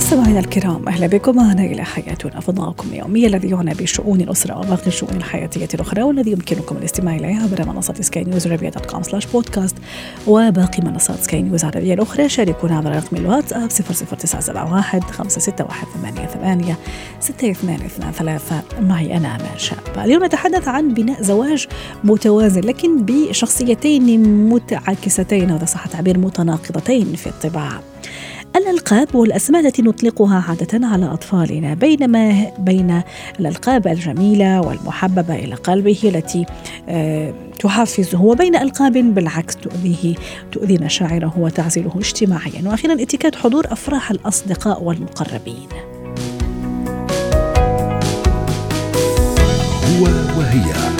مستمعينا الكرام أهلا بكم. معنا إلى حياتنا فضاؤكم اليومي الذي يعنى بشؤون الأسرة وباقي الشؤون الحياتية الأخرى والذي يمكنكم الاستماع اليه عبر منصة سكاي نيوز عربية dot com slash podcast وباقي منصات سكاي نيوز العربيه الأخرى. شاركونا عبر رقم الواتساب 00971 561 88 6223 معي أنا امال شاب اليوم نتحدث عن بناء زواج متوازن لكن بشخصيتين متعاكستين هذا صح تعبير متناقضتين في الطباع. الألقاب والأسماء التي نطلقها عادة على أطفالنا بينما بين الألقاب الجميلة والمحببة إلى قلبه التي آه، تحفزه وبين ألقاب بالعكس تؤذيه تؤذي مشاعره وتعزله اجتماعيا. وأخيرا اتكاد حضور أفراح الأصدقاء والمقربين. هو وهي.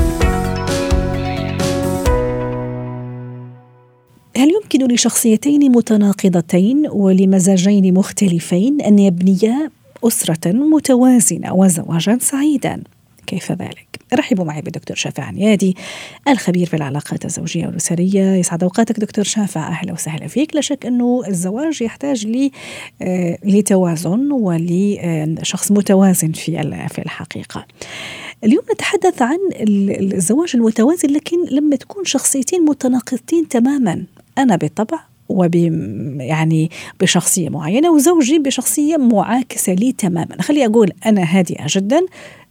يمكن لشخصيتين متناقضتين ولمزاجين مختلفين أن يبنيا أسرة متوازنة وزواجا سعيدا؟ كيف ذلك؟ رحبوا معي بالدكتور شافع عنيادي الخبير في العلاقات الزوجية والأسرية، يسعد أوقاتك دكتور شافع أهلا وسهلا فيك، لا شك أنه الزواج يحتاج ل آه، لتوازن ولشخص متوازن في في الحقيقة. اليوم نتحدث عن الزواج المتوازن لكن لما تكون شخصيتين متناقضتين تماما أنا بالطبع وب يعني بشخصية معينة وزوجي بشخصية معاكسة لي تماما. خلي أقول أنا هادئة جدا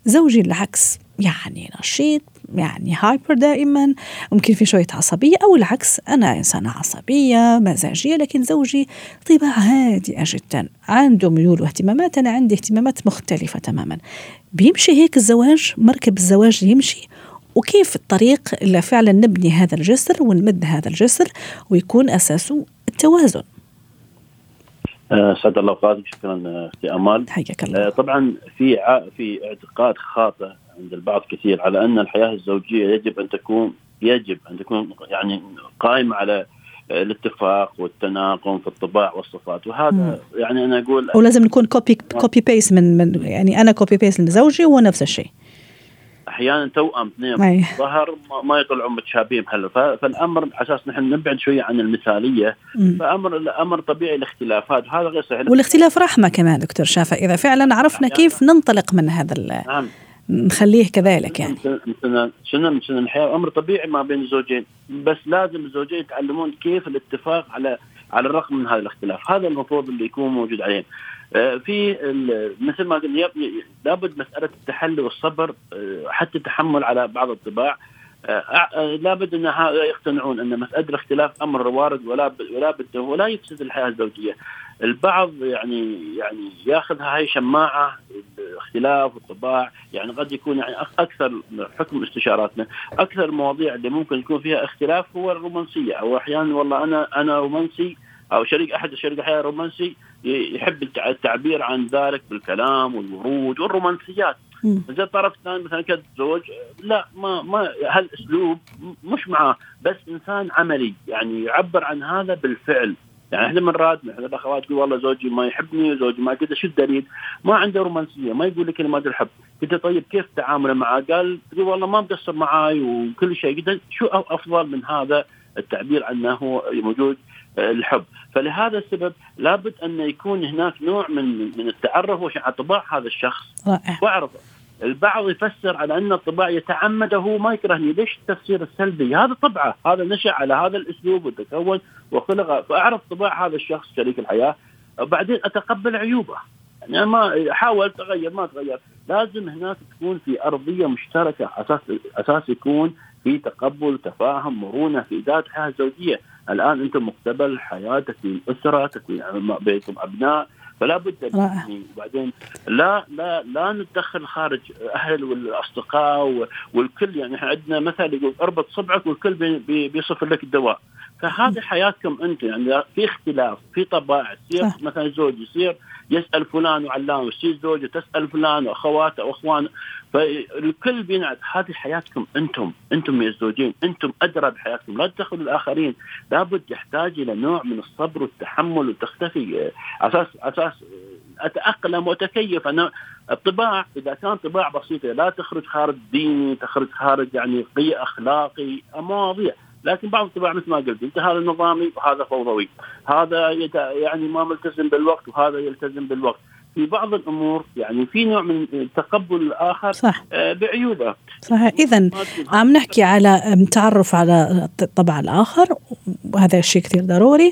زوجي العكس. يعني نشيط يعني هايبر دائما ممكن في شوية عصبية أو العكس أنا إنسانة عصبية مزاجية لكن زوجي طباع هادئة جدا. عنده ميول واهتمامات أنا عندي اهتمامات مختلفة تماما. بيمشي هيك الزواج مركب الزواج يمشي. وكيف الطريق اللي فعلا نبني هذا الجسر ونمد هذا الجسر ويكون أساسه التوازن. آه، سعد الله اوقاتك شكرا أختي أمال حياك الله آه، طبعا في في اعتقاد خاطئ عند البعض كثير على أن الحياة الزوجية يجب أن تكون يجب أن تكون يعني قائمة على الاتفاق والتناغم في الطباع والصفات وهذا مم. يعني أنا أقول ولازم نكون كوبي copy paste من من يعني أنا كوبي بيست لزوجي وهو نفس الشيء أحيانا توأم اثنين ظهر ما يطلعون متشابهين هلا فالأمر على أساس نحن نبعد شوية عن المثالية. مم. فامر الأمر طبيعي الاختلافات. وهذا غير صحيح. والاختلاف رحمة كمان دكتور شافع إذا فعلا عرفنا كيف ننطلق من هذا نعم. نخليه كذلك يعني. مثلا شنو من الحياة أمر طبيعي ما بين الزوجين بس لازم الزوجين يتعلمون كيف الاتفاق على على الرغم من هذا الاختلاف. هذا المفروض اللي يكون موجود عليه. في مثل ما قلنا لابد مسألة التحلي والصبر آه، حتى التحمل على بعض الطباع. آه، لابد أن يقتنعون أن مسألة الاختلاف أمر وارد ولا ولا بد ولا يفسد الحياة الزوجية. البعض يعني يعني ياخذها هاي شماعة الاختلاف والطباع يعني قد يكون يعني أكثر حكم استشاراتنا. أكثر المواضيع اللي ممكن يكون فيها اختلاف هو الرومانسية. أو أحيانا والله أنا أنا رومانسي أو شريك أحد شريك الحياة رومانسي يحب التعبير عن ذلك بالكلام والورود والرومانسيات. زي الطرف الثاني مثلا كزوج لا ما ما هالأسلوب مش معاه. بس إنسان عملي يعني يعبر عن هذا بالفعل. يعني إحنا مرات إحنا الاخوات تقول والله زوجي ما يحبني وزوجي ما كذا شو الدليل؟ ما عنده رومانسية ما يقول لك كلمات الحب قلت طيب كيف تعامله معاه؟ قال تقول والله ما مقصر معاي وكل شيء. قلت شو أفضل من هذا؟ التعبير عنه موجود. الحب. فلهذا السبب لابد أن يكون هناك نوع من من التعرف على طباع هذا الشخص. رائع. وأعرف البعض يفسر على أن الطباع يتعمد هو ما يكرهني، ليش التفسير السلبي؟ هذا طبعة، هذا نشأ على هذا الأسلوب وتكون وخلق. فأعرف طباع هذا الشخص شريك الحياة. وبعدين أتقبل عيوبه. يعني ما حاول تغير ما تغير، لازم هناك تكون في أرضية مشتركة. أساس أساس يكون في تقبل تفاهم مرونة في اداره الحياة الزوجية، الآن أنت مقتبل حياه تكوين اسره تكوين بيتكم أبناء فلا بد يعني وبعدين لا لا لا نتدخل خارج أهل والأصدقاء والكل يعني إحنا عندنا مثل يقول أربط صبعك والكل بيصف لك الدواء. فهذه حياتكم أنتم يعني في اختلاف في طبائع يصير مثلا زوج يصير يسأل فلان وعلان ويصير زوجه تسأل فلان واخواته واخوانه فالكل بينعد هذه حياتكم أنتم أنتم يا الزوجين أنتم أدرى بحياتكم. لا تدخلوا الآخرين. لابد يحتاج إلى نوع من الصبر والتحمل وتختفي. أساس أساس أتأقلم وأتكيف. أنا الطباع إذا كان طباع بسيطة لا تخرج خارج ديني تخرج خارج يعني قي أخلاقي مواضيع. لكن بعض الطباع مثل ما قلت انت هذا نظامي وهذا فوضوي. هذا يعني ما ملتزم بالوقت وهذا يلتزم بالوقت. في بعض الأمور يعني في نوع من تقبل الآخر صح. آه، بعيوبه. صحيح. اذا عم نحكي على تعرف على الطبع الآخر وهذا الشيء كثير ضروري.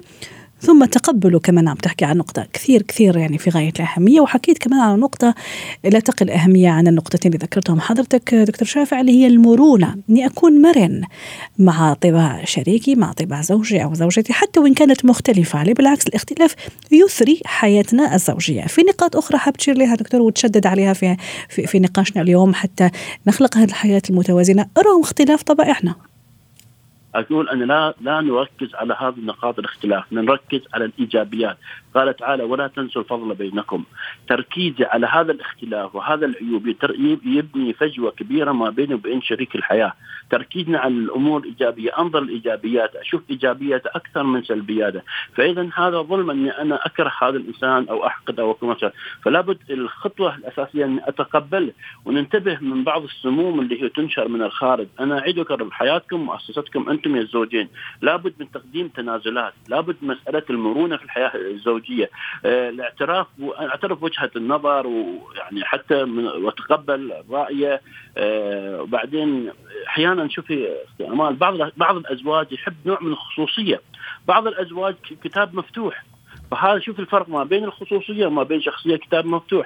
ثم تقبله كمان عم تحكي عن نقطة كثير كثير يعني في غاية الأهمية وحكيت كمان على نقطة لا تقل أهمية عن النقطتين اللي ذكرتهم حضرتك دكتور شافع اللي هي المرونة إني أكون مرن مع طباع شريكي مع طباع زوجي أو زوجتي حتى وإن كانت مختلفة. عليه بالعكس الاختلاف يثري حياتنا الزوجية. في نقاط أخرى حاب تشير لها دكتور وتشدد عليها في, في, في نقاشنا اليوم حتى نخلق هذه الحياة المتوازنة رغم اختلاف طبائعنا. أقول أن لا لا نركز على هذه النقاط الاختلاف، نركز على الإيجابيات، قال تعالى ولا تنسوا الفضل بينكم. تركيزي على هذا الاختلاف وهذا العيوب يبني فجوة كبيرة ما بيني وبين شريك الحياة. تركيزنا على الأمور الإيجابية أنظر الإيجابيات أشوف إيجابيات أكثر من سلبياته فإذا هذا ظلم أني أنا أكره هذا الإنسان أو أحقد أو أكون فلا بد الخطوة الأساسية أني أتقبله وننتبه من بعض السموم اللي هي تنشر من الخارج. أعيد أكرر حياتكم مؤسستكم أنتم يا الزوجين. لابد من تقديم تنازلات لابد مسألة المرونة في الحياة الزوجية. آه، الاعتراف اعترف وجهة النظر ويعني حتى وتقبل رايه آه، وبعدين أحيانا شوفي بعض بعض الأزواج يحب نوع من الخصوصية. بعض الأزواج كتاب مفتوح. فهذا شوف الفرق ما بين الخصوصية وما بين شخصية كتاب مفتوح.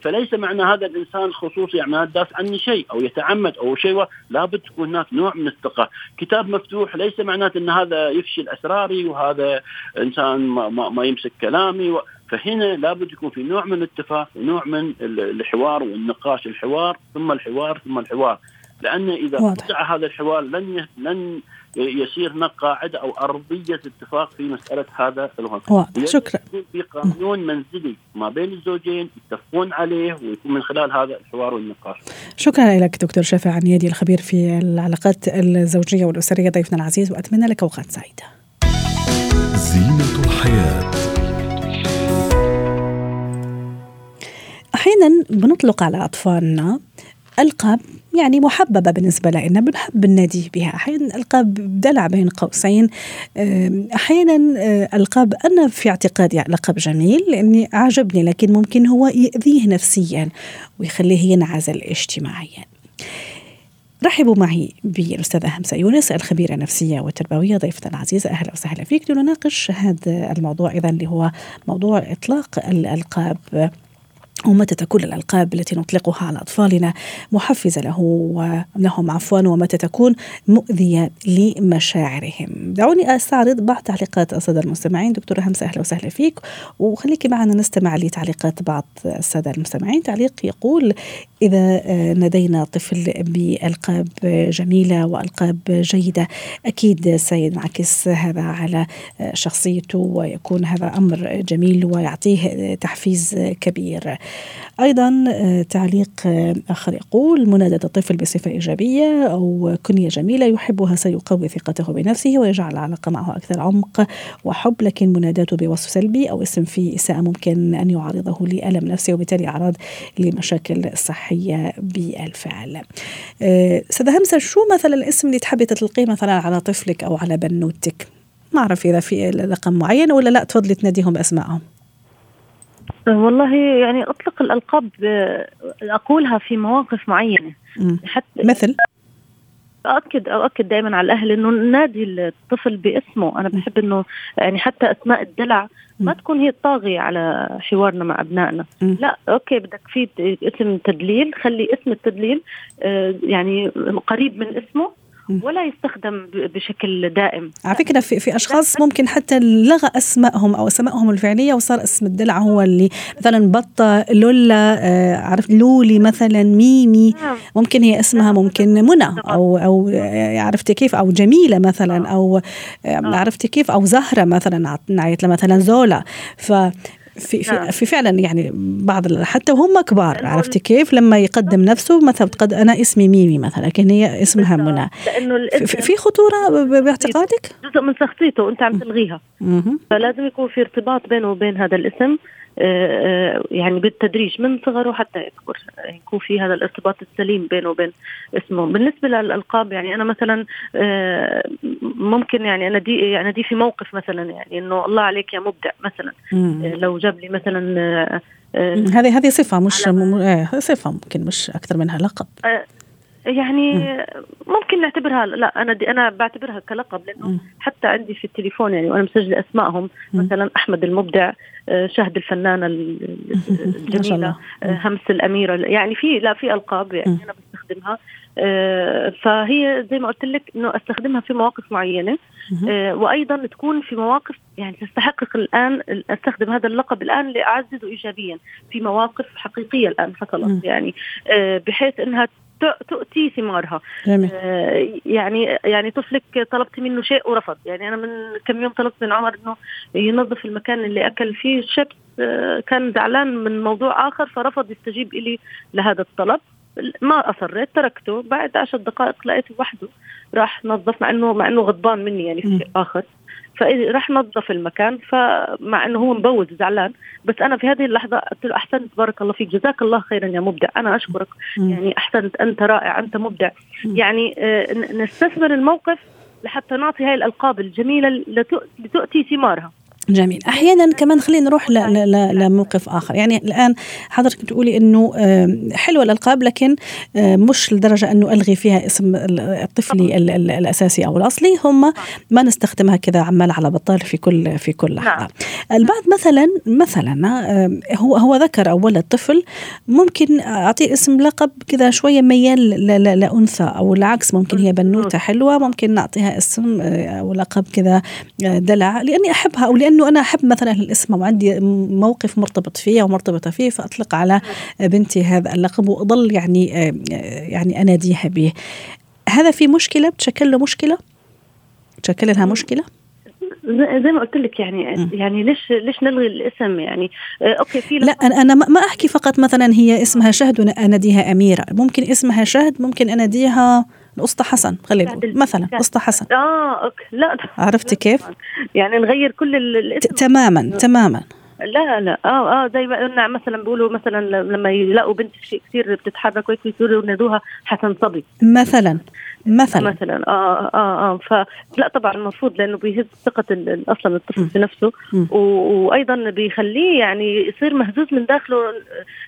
فليس معنى هذا الإنسان خصوصي يعني داس عني شيء أو يتعمد أو شيء لابد تكون هناك نوع من الثقة. كتاب مفتوح ليس معناته إن هذا يفشل أسراري وهذا إنسان ما, ما, ما يمسك كلامي و... فهنا لابد يكون في نوع من الاتفاق ونوع من الحوار والنقاش الحوار ثم الحوار ثم الحوار. لأن إذا قطع هذا الحوار لن لن يصير هناك قاعدة أو أرضية اتفاق في مسألة هذا الغرب. شكرا. في قانون منزلي ما بين الزوجين يتفقون عليه ويكون من خلال هذا الحوار والنقاش. شكرا لك دكتور شافع عنيدي الخبير في العلاقات الزوجية والأسرية ضيفنا العزيز وأتمنى لك أوقات سعيدة. زينة الحياة أحيانا بنطلق على أطفالنا القاب يعني محببة بالنسبة لنا بنحب النادي بها. أحيانا القاب دلع بين قوسين. أحيانا آه، القاب أنا في اعتقادي لقب جميل لأني عجبني لكن ممكن هو يأذيه نفسيا ويخليه ينعزل اجتماعيا. رحبوا معي بالأستاذة همسة يونس الخبيرة النفسية والتربوية ضيفتنا العزيزة. أهلا وسهلا فيك. لنناقش هذا الموضوع اذا اللي هو موضوع إطلاق الألقاب. ومتى تكون الألقاب التي نطلقها على أطفالنا؟ محفزة له ولهم عفوا ومتى تكون مؤذية لمشاعرهم؟ دعوني أستعرض بعض تعليقات السادة المستمعين. دكتورة همسة أهلا وسهلا فيك. وخليكي معنا نستمع لتعليقات بعض السادة المستمعين. تعليق يقول إذا نادينا طفل بألقاب جميلة وألقاب جيدة أكيد سينعكس هذا على شخصيته ويكون هذا أمر جميل ويعطيه تحفيز كبير. أيضا آه، تعليق آه، آخر يقول منادة الطفل بصفة إيجابية أو كنية جميلة يحبها سيقوي ثقته بنفسه ويجعل العلاقة معه أكثر عمق وحب لكن مناداته بوصف سلبي أو اسم فيه إساءة ممكن أن يعرضه لألم نفسي وبالتالي أعراض لمشاكل صحية بالفعل. آه، أستاذة همسة شو مثلا الاسم اللي تحبي تطلقيه مثلا على طفلك أو على بنوتك؟ ما أعرف إذا في رقم معين ولا لا تفضلي تناديهم بأسمائهم. والله يعني أطلق الألقاب أقولها في مواقف معينة. حتى مثل؟ أؤكد أؤكد دائما على الأهل إنه نادي الطفل باسمه، أنا بحب إنه يعني حتى أسماء الدلع ما تكون هي الطاغية على حوارنا مع أبنائنا، لا أوكي بدك في اسم تدليل خلي اسم التدليل آه، يعني قريب من اسمه. ولا يستخدم بشكل دائم. على فكرة في, في أشخاص ممكن حتى لغى أسمائهم أو أسمائهم الفعلية وصار اسم الدلع هو اللي مثلا بطة لولا آه عرفت لولي مثلا ميمي. نعم. ممكن هي اسمها نعم. ممكن منى أو أو آه، عرفتي كيف؟ أو جميلة مثلا أو آه. عرفتي كيف؟ أو زهرة مثلا نعيت مثلا زولا. ف في, في, نعم. في فعلا يعني بعض حتى وهم كبار عرفتي كيف؟ لما يقدم نفسه مثلا تقد أنا اسمي ميمي مثلا لكن هي اسمها منى. في خطورة باعتقادك؟ جزء من شخصيته انت عم تلغيها. فلازم يكون في ارتباط بينه وبين هذا الاسم. يعني بالتدريج من صغره حتى يكبر يكون في هذا الارتباط السليم بينه وبين اسمه. بالنسبة للألقاب يعني أنا مثلا آه، ممكن يعني أنا دي يعني دي في موقف مثلا يعني إنه الله عليك يا مبدع مثلا. لو جاب لي مثلا هذه هذه صفة مش صفة ممكن مش أكثر منها لقب. يعني ممكن نعتبرها لا أنا دي أنا بعتبرها كلقب لأنه حتى عندي في التليفون يعني وأنا مسجلة أسمائهم مثلا أحمد المبدع آه، شهد الفنانة الجميلة آه، همس الأميرة يعني في لا في ألقاب يعني أنا بستخدمها آه، فهي زي ما قلت لك إنه أستخدمها في مواقف معينة وأيضا تكون في مواقف يعني تستحقق الآن أستخدم هذا اللقب الآن لأعززه ايجابيا في مواقف حقيقية الآن حصلت يعني بحيث إنها تؤتي ثمارها جميل. آه يعني يعني طفلك طلبت منه شيء ورفض. يعني أنا من كم يوم طلبت من عمر إنه ينظف المكان اللي أكل فيه الشيبس آه كان زعلان من موضوع آخر فرفض يستجيب لي لهذا الطلب. ما أصريت تركته. بعد عشر دقائق لقيته وحده راح نظف مع إنه مع إنه غضبان مني يعني في شيء اخر فراح نظف المكان فمع إنه هو مبوز زعلان بس أنا في هذه اللحظة قلت له أحسنت بارك الله فيك جزاك الله خيرا يا مبدع. أنا أشكرك. يعني أحسنت أنت رائع أنت مبدع. يعني آه، نستثمر الموقف لحتى نعطي هاي الألقاب الجميلة لتؤتي ثمارها. جميل. أحيانا كمان خلينا نروح لموقف آخر. يعني الآن حضرتك بتقولي إنه حلوة الألقاب لكن مش لدرجة إنه ألغي فيها اسم الطفلي الأساسي أو الأصلي. هم ما نستخدمها كذا عمال على بطال في كل في كل لحظة. نعم. البعض مثلا مثلا هو هو ذكر أو ولد طفل ممكن أعطيه اسم لقب كذا شوية ميال لأنثى أو العكس ممكن هي بنوتة حلوة ممكن نعطيها اسم أو لقب كذا دلع. لأني أحبها أو لأن لأنه أنا أحب مثلا الاسم وعندي موقف مرتبط فيه ومرتبطة فيه فأطلق على بنتي هذا اللقب واضل يعني يعني أناديها به. هذا في مشكلة؟ بتشكل له مشكلة؟ تشكل لها مشكلة؟ زي ما قلت لك يعني م. يعني ليش ليش نلغي الاسم يعني؟ آه، okay في لا أنا ما أحكي فقط مثلا هي اسمها شهد واناديها أميرة. ممكن اسمها شهد ممكن أناديها الاسطى حسن خلينا نقول مثلا اسطى حسن. آه okay. لا عرفتي كيف؟ يعني نغير كل الاسم. تماما تماما. لا لا. آه آه زي ما قلنا مثلا بيقولوا مثلا لما يلاقوا بنت شيء كثير بتتحرك وهيك يصيروا ينادوها حسن صبي. مثلا. مثلا. مثلا. آه آه آه فلا طبعا المفروض لأنه بيهز ثقة أصلا الطفل في نفسه. وأيضا بيخليه يعني يصير مهزوز من داخله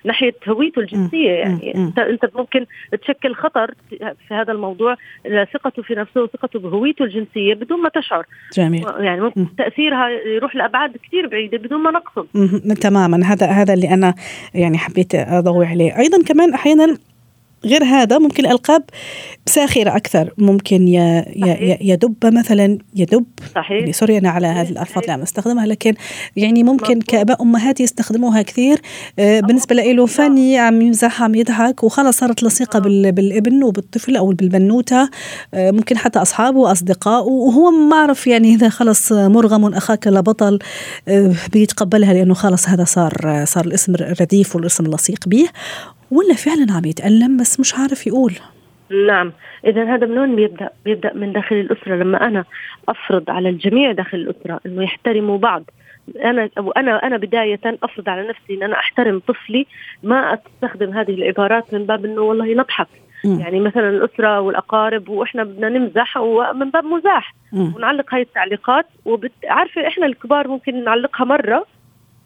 ناحية هويته الجنسية. يعني انت أنت ممكن تشكل خطر في هذا الموضوع. ثقته في نفسه وثقته بهويته الجنسية بدون ما تشعر. جميل. يعني ممكن تأثيرها يروح لأبعاد كثير بعيدة بدون ما نقصد. تماما. هذا هذا اللي أنا يعني حبيت أضوي عليه. أيضا كمان أحيانا غير هذا ممكن الألقاب ساخرة أكثر. ممكن يدب مثلا يدب. صحيح. يعني سوري أنا على هذه الألفاظ اللي عم أستخدمها لكن يعني ممكن كآباء أمهات يستخدموها كثير. آه، بالنسبة له فاني عم يمزح عم يضحك وخلص صارت لصيقة بالابن وبالطفل أو بالبنوتة. آه، ممكن حتى أصحابه وأصدقائه وهو ما أعرف يعني إذا خلص مرغم أخاك لبطل آه، بيتقبلها لأنه خلص هذا صار صار الاسم الرديف والاسم اللصيق به. ولا فعلا عم يتألم بس مش عارف يقول؟ نعم. اذا هذا من وين بيبدأ؟ بيبدأ من داخل الأسرة. لما أنا أفرض على الجميع داخل الأسرة إنه يحترموا بعض أنا أنا أنا بداية أفرض على نفسي إن أنا أحترم طفلي ما أستخدم هذه العبارات من باب إنه والله نضحك. م. يعني مثلا الأسرة والأقارب وإحنا بدنا نمزح ومن باب مزاح. م. ونعلق هاي التعليقات وعارفه إحنا الكبار ممكن نعلقها مرة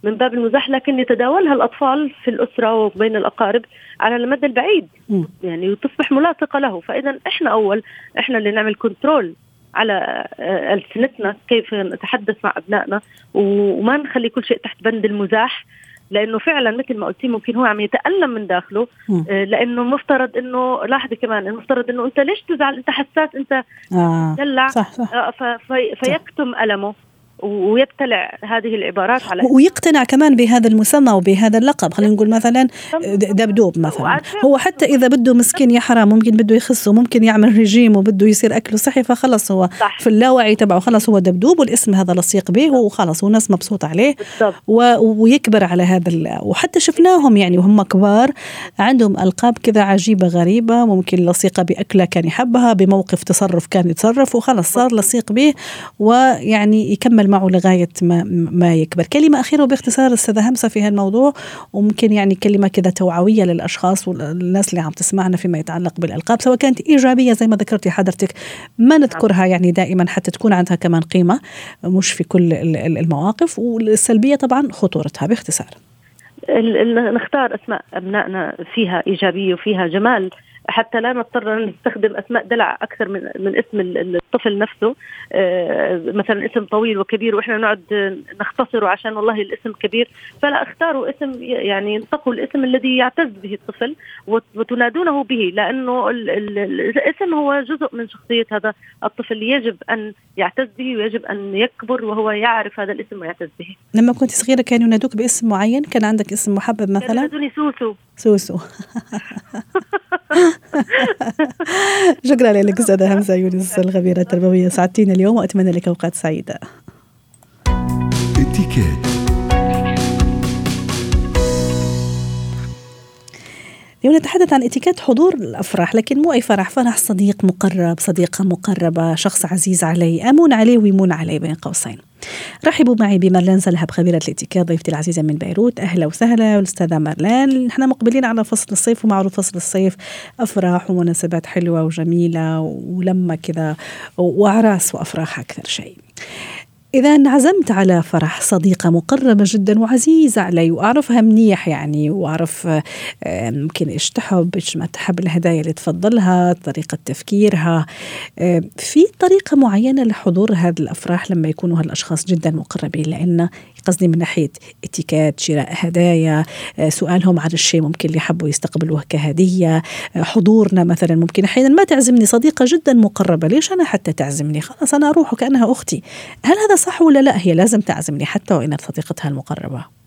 من باب المزاح لكن يتداولها الأطفال في الأسرة وبين الأقارب على المدى البعيد م. يعني وتصبح ملاصقة له فإذا إحنا أول إحنا اللي نعمل كنترول على آه، ألسنتنا كيف نتحدث مع أبنائنا وما نخلي كل شيء تحت بند المزاح لأنه فعلا مثل ما قلتي ممكن هو عم يتألم من داخله آه لأنه مفترض إنه لاحظي كمان المفترض إنه أنت ليش تزعل أنت حساس أنت آه. دلع صح صح. آه في فيكتم ألمه ويبتلع هذه العبارات على ويقتنع كمان بهذا المسمى وبهذا اللقب. خلينا نقول مثلا دبدوب مثلا. هو حتى إذا بده مسكين يا حرام ممكن بده يخس وممكن يعمل رجيم وبده يصير اكله صحي فخلص هو صح. في اللاوعي تبعه خلص هو دبدوب والاسم هذا لصيق به وخلص والناس مبسوط عليه. و... ويكبر على هذا. وحتى شفناهم يعني وهم كبار عندهم ألقاب كذا عجيبة غريبة ممكن لصيقة بأكلة كان يحبها بموقف تصرف كان يتصرف وخلص صار لصيق به ويعني يكمل معه لغاية ما ما يكبر. كلمة أخيرة باختصار أستاذة همسة في هالموضوع وممكن يعني كلمة كذا توعوية للأشخاص والناس اللي عم تسمعنا فيما يتعلق بالألقاب سواء كانت إيجابية زي ما ذكرتي حضرتك ما نذكرها يعني دائما حتى تكون عندها كمان قيمة مش في كل المواقف والسلبية طبعا خطورتها. باختصار. نختار أسماء أبنائنا فيها إيجابية وفيها جمال. حتى لا نضطر نستخدم أسماء دلع أكثر من من اسم الطفل نفسه آه، مثلا اسم طويل وكبير وإحنا نقعد نختصره عشان والله الاسم كبير فلا اختاروا اسم يعني انتقوا الاسم الذي يعتز به الطفل وتنادونه به لأنه الاسم هو جزء من شخصية هذا الطفل يجب أن يعتز به ويجب أن يكبر وهو يعرف هذا الاسم ويعتز به. لما كنت صغيرة كانوا ينادوك باسم معين؟ كان عندك اسم محبب مثلا؟ كانوا ينادوني سوسو سوسو شكرا لك أستاذة همسه يونس الخبيره التربوية. سعدتينا اليوم وأتمنى لك أوقات سعيدة. اليوم نتحدث عن اتيكيت حضور الأفراح لكن مو أي فرح. فرح صديق مقرب صديقة مقربة شخص عزيز علي آمون عليه ويمون عليه بين قوسين. رحبوا معي بمرلان زلهب خبيرة الاتيكيت ضيفتي العزيزة من بيروت. أهلا وسهلا والأستاذة مرلان نحن مقبلين على فصل الصيف ومعروف فصل الصيف أفراح ومناسبات حلوة وجميلة ولما كذا وأعراس وأفراح أكثر شيء. إذا انعزمت على فرح صديقة مقربة جدا وعزيزة علي وأعرفها منيح يعني وأعرف ممكن إيش تحب إيش ما تحب الهدايا اللي تفضلها طريقة تفكيرها. في طريقة معينة لحضور هذه الأفراح لما يكونوا هالأشخاص جدا مقربين؟ لأن قصدي من ناحية اتيكات شراء هدايا آه، سؤالهم عن الشيء ممكن اللي يحبوا يستقبلوه كهدية آه، حضورنا مثلا ممكن أحيانا ما تعزمني صديقة جدا مقربة ليش أنا حتى تعزمني؟ خلاص أنا أروح وكأنها أختي. هل هذا صح ولا لا؟ هي لازم تعزمني حتى وإن صديقتها المقربة.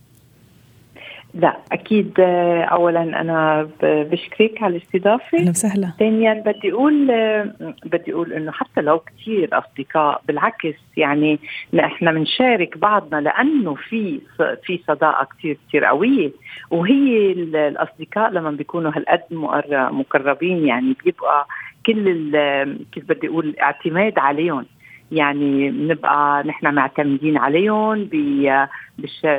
لا أكيد آه، اولا أنا بشكرك على الاستضافة. أهلا وسهلا. ثانيا بدي أقول آه، بدي أقول إنه حتى لو كثير أصدقاء بالعكس يعني إحنا بنشارك بعضنا لأنه في في صداقة كثير كثير قوية. وهي الأصدقاء لما بيكونوا هالقد مقربين يعني بيبقى كل كيف بدي أقول اعتماد عليهم. يعني بنبقى نحن معتمدين عليهم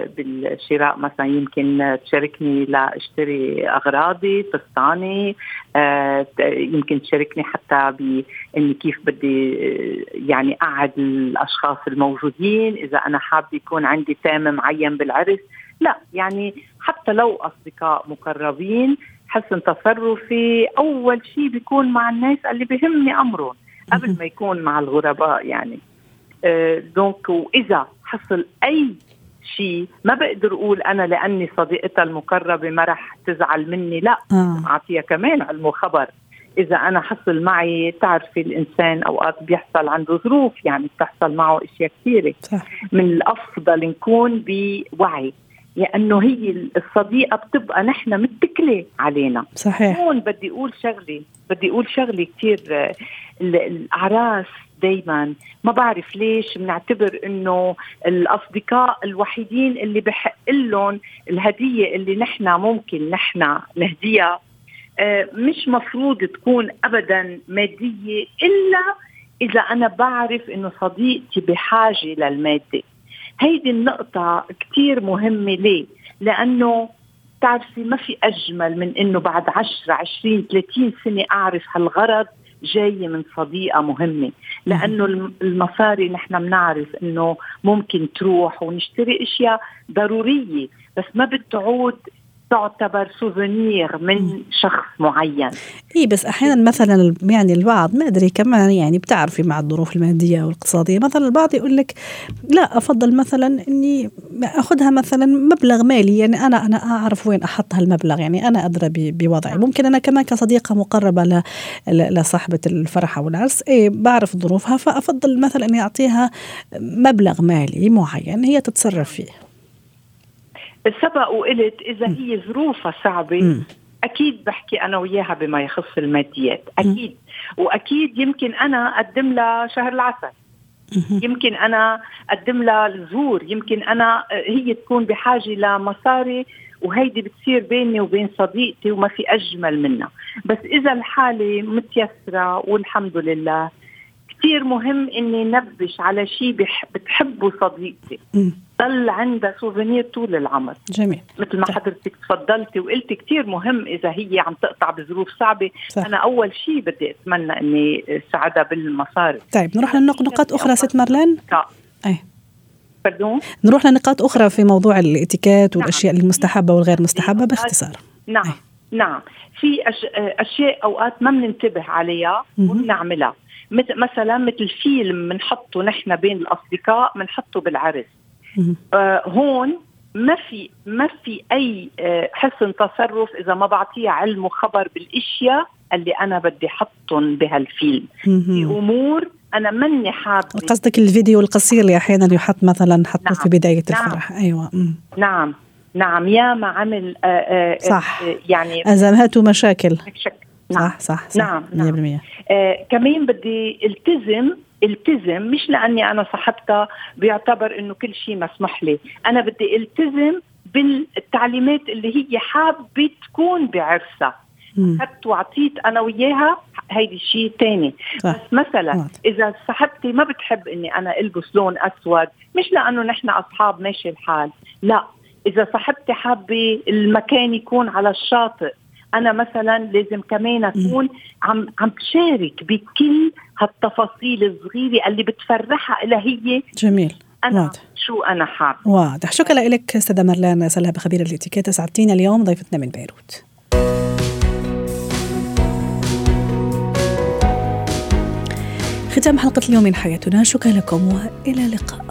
بالشراء مثلا. يمكن تشاركني لاشتري أغراضي فستاني آه يمكن تشاركني حتى بإني كيف بدي آه، يعني اقعد الأشخاص الموجودين. إذا أنا حابه يكون عندي تام معين بالعرس لا. يعني حتى لو أصدقاء مقربين حسن تصرفي أول شيء بيكون مع الناس اللي بهمني أمرهم. قبل ما يكون مع الغرباء يعني. آه دونك واذا حصل أي شيء ما بقدر أقول أنا لأني صديقتها المقربة ما رح تزعل مني لا آه. اعطيها كمان علم وخبر إذا أنا حصل معي تعرفي الإنسان أوقات بيحصل عنده ظروف يعني بتحصل معه أشياء كثيرة. من الأفضل نكون بوعي لأنه هي الصديقة بتبقى نحن متكلة علينا. صحيح. هون بدي أقول شغلة بدي أقول شغلة كثير الأعراس دائما ما بعرف ليش بنعتبر إنه الأصدقاء الوحيدين اللي بحق لهم الهدية اللي نحن ممكن نحن نهديها آه، مش مفروض تكون ابدا مادية إلا إذا أنا بعرف إنه صديقتي بحاجة للمادة. هيدي النقطة كثير مهمة ليه؟ لأنه بتعرفي ما في أجمل من إنه بعد 10 20 30 سنة أعرف هالغرض جاي من صديقة مهمة. لأنه المصاري نحن بنعرف إنه ممكن تروح ونشتري أشياء ضرورية بس ما بتعود تعتبر سوفونير من شخص معين. اي بس أحيانا مثلا يعني البعض ما أدري كمان يعني بتعرفي مع الظروف المادية والاقتصادية مثلا البعض يقول لك لا أفضل مثلا إني أخذها مثلا مبلغ مالي يعني أنا أنا أعرف وين أحط هالمبلغ يعني أنا أدرى بوضعي. ممكن أنا كمان كصديقة مقربة لصاحبة الفرح أو العرس اي بعرف ظروفها فأفضل مثلا أني أعطيها مبلغ مالي معين هي تتصرف فيه. سبق وقلت إذا هي ظروفها صعبة أكيد بحكي أنا وياها بما يخص الماديات أكيد. وأكيد يمكن أنا أقدم لها شهر العسل. يمكن أنا أقدم لها الزور يمكن أنا هي تكون بحاجة لمصاري وهيدي بتصير بيني وبين صديقتي وما في أجمل منها. بس إذا الحالة متيسرة والحمد لله كثير مهم إني نبش على شيء بتحبه صديقتي. ضل عندها سوفينير طول العمر. جميل. مثل ما حضرتك تفضلتي وقلتي كثير مهم إذا هي عم تقطع بظروف صعبة. صح. أنا أول شيء بدي أتمنى إني ساعدها بالمصاري. طيب نروح لنقاط أخرى ست مارلين؟ أي. Pardon نروح لنقاط أخرى في موضوع الإتيكيت والأشياء نعم. المستحبة والغير مستحبة باختصار. نعم. أي. نعم. في أشياء أوقات ما بننتبه عليها وبنعملها مثلا مثل فيلم بنحطه نحن بين الأصدقاء بنحطه بالعرس. آه هون ما في ما في أي آه حسن تصرف إذا ما بعطيها علم وخبر بالأشياء اللي أنا بدي أحطهم بهالفيلم. في أمور أنا ماني حابة. قصدك الفيديو القصير اللي أحيانا يحط مثلا حطه نعم. في بداية نعم. الفرح. أيوه. مم. نعم. نعم. يا ما عمل آآ آه، آآ آه، صح يعني ازمات ومشاكل نعم. صح صح, صح. نعم 100% نعم. آه كمان بدي التزم التزم مش لأني أنا صاحبتها بيعتبر إنه كل شيء مسموح لي. أنا بدي التزم بالتعليمات اللي هي حابة تكون بعرسها. اخذت وعطيت أنا وياها هيدي شيء ثاني بس مثلا واحد. إذا صاحبتي ما بتحب إني أنا ألبس لون أسود مش لأنه نحن أصحاب ماشي الحال. لا إذا صاحبتي حابة المكان يكون على الشاطئ أنا مثلا لازم كمان أكون عم عم بشارك بكل هالتفاصيل الصغيرة اللي بتفرحها لها هي. جميل. أنا واضح. شو أنا حابه واضح. شكرا لك استاذه مرلان سلهب خبيره الاتيكيت. اسعدتينا اليوم ضيفتنا من بيروت. ختام حلقة اليوم من حياتنا. شكرا لكم وإلى اللقاء.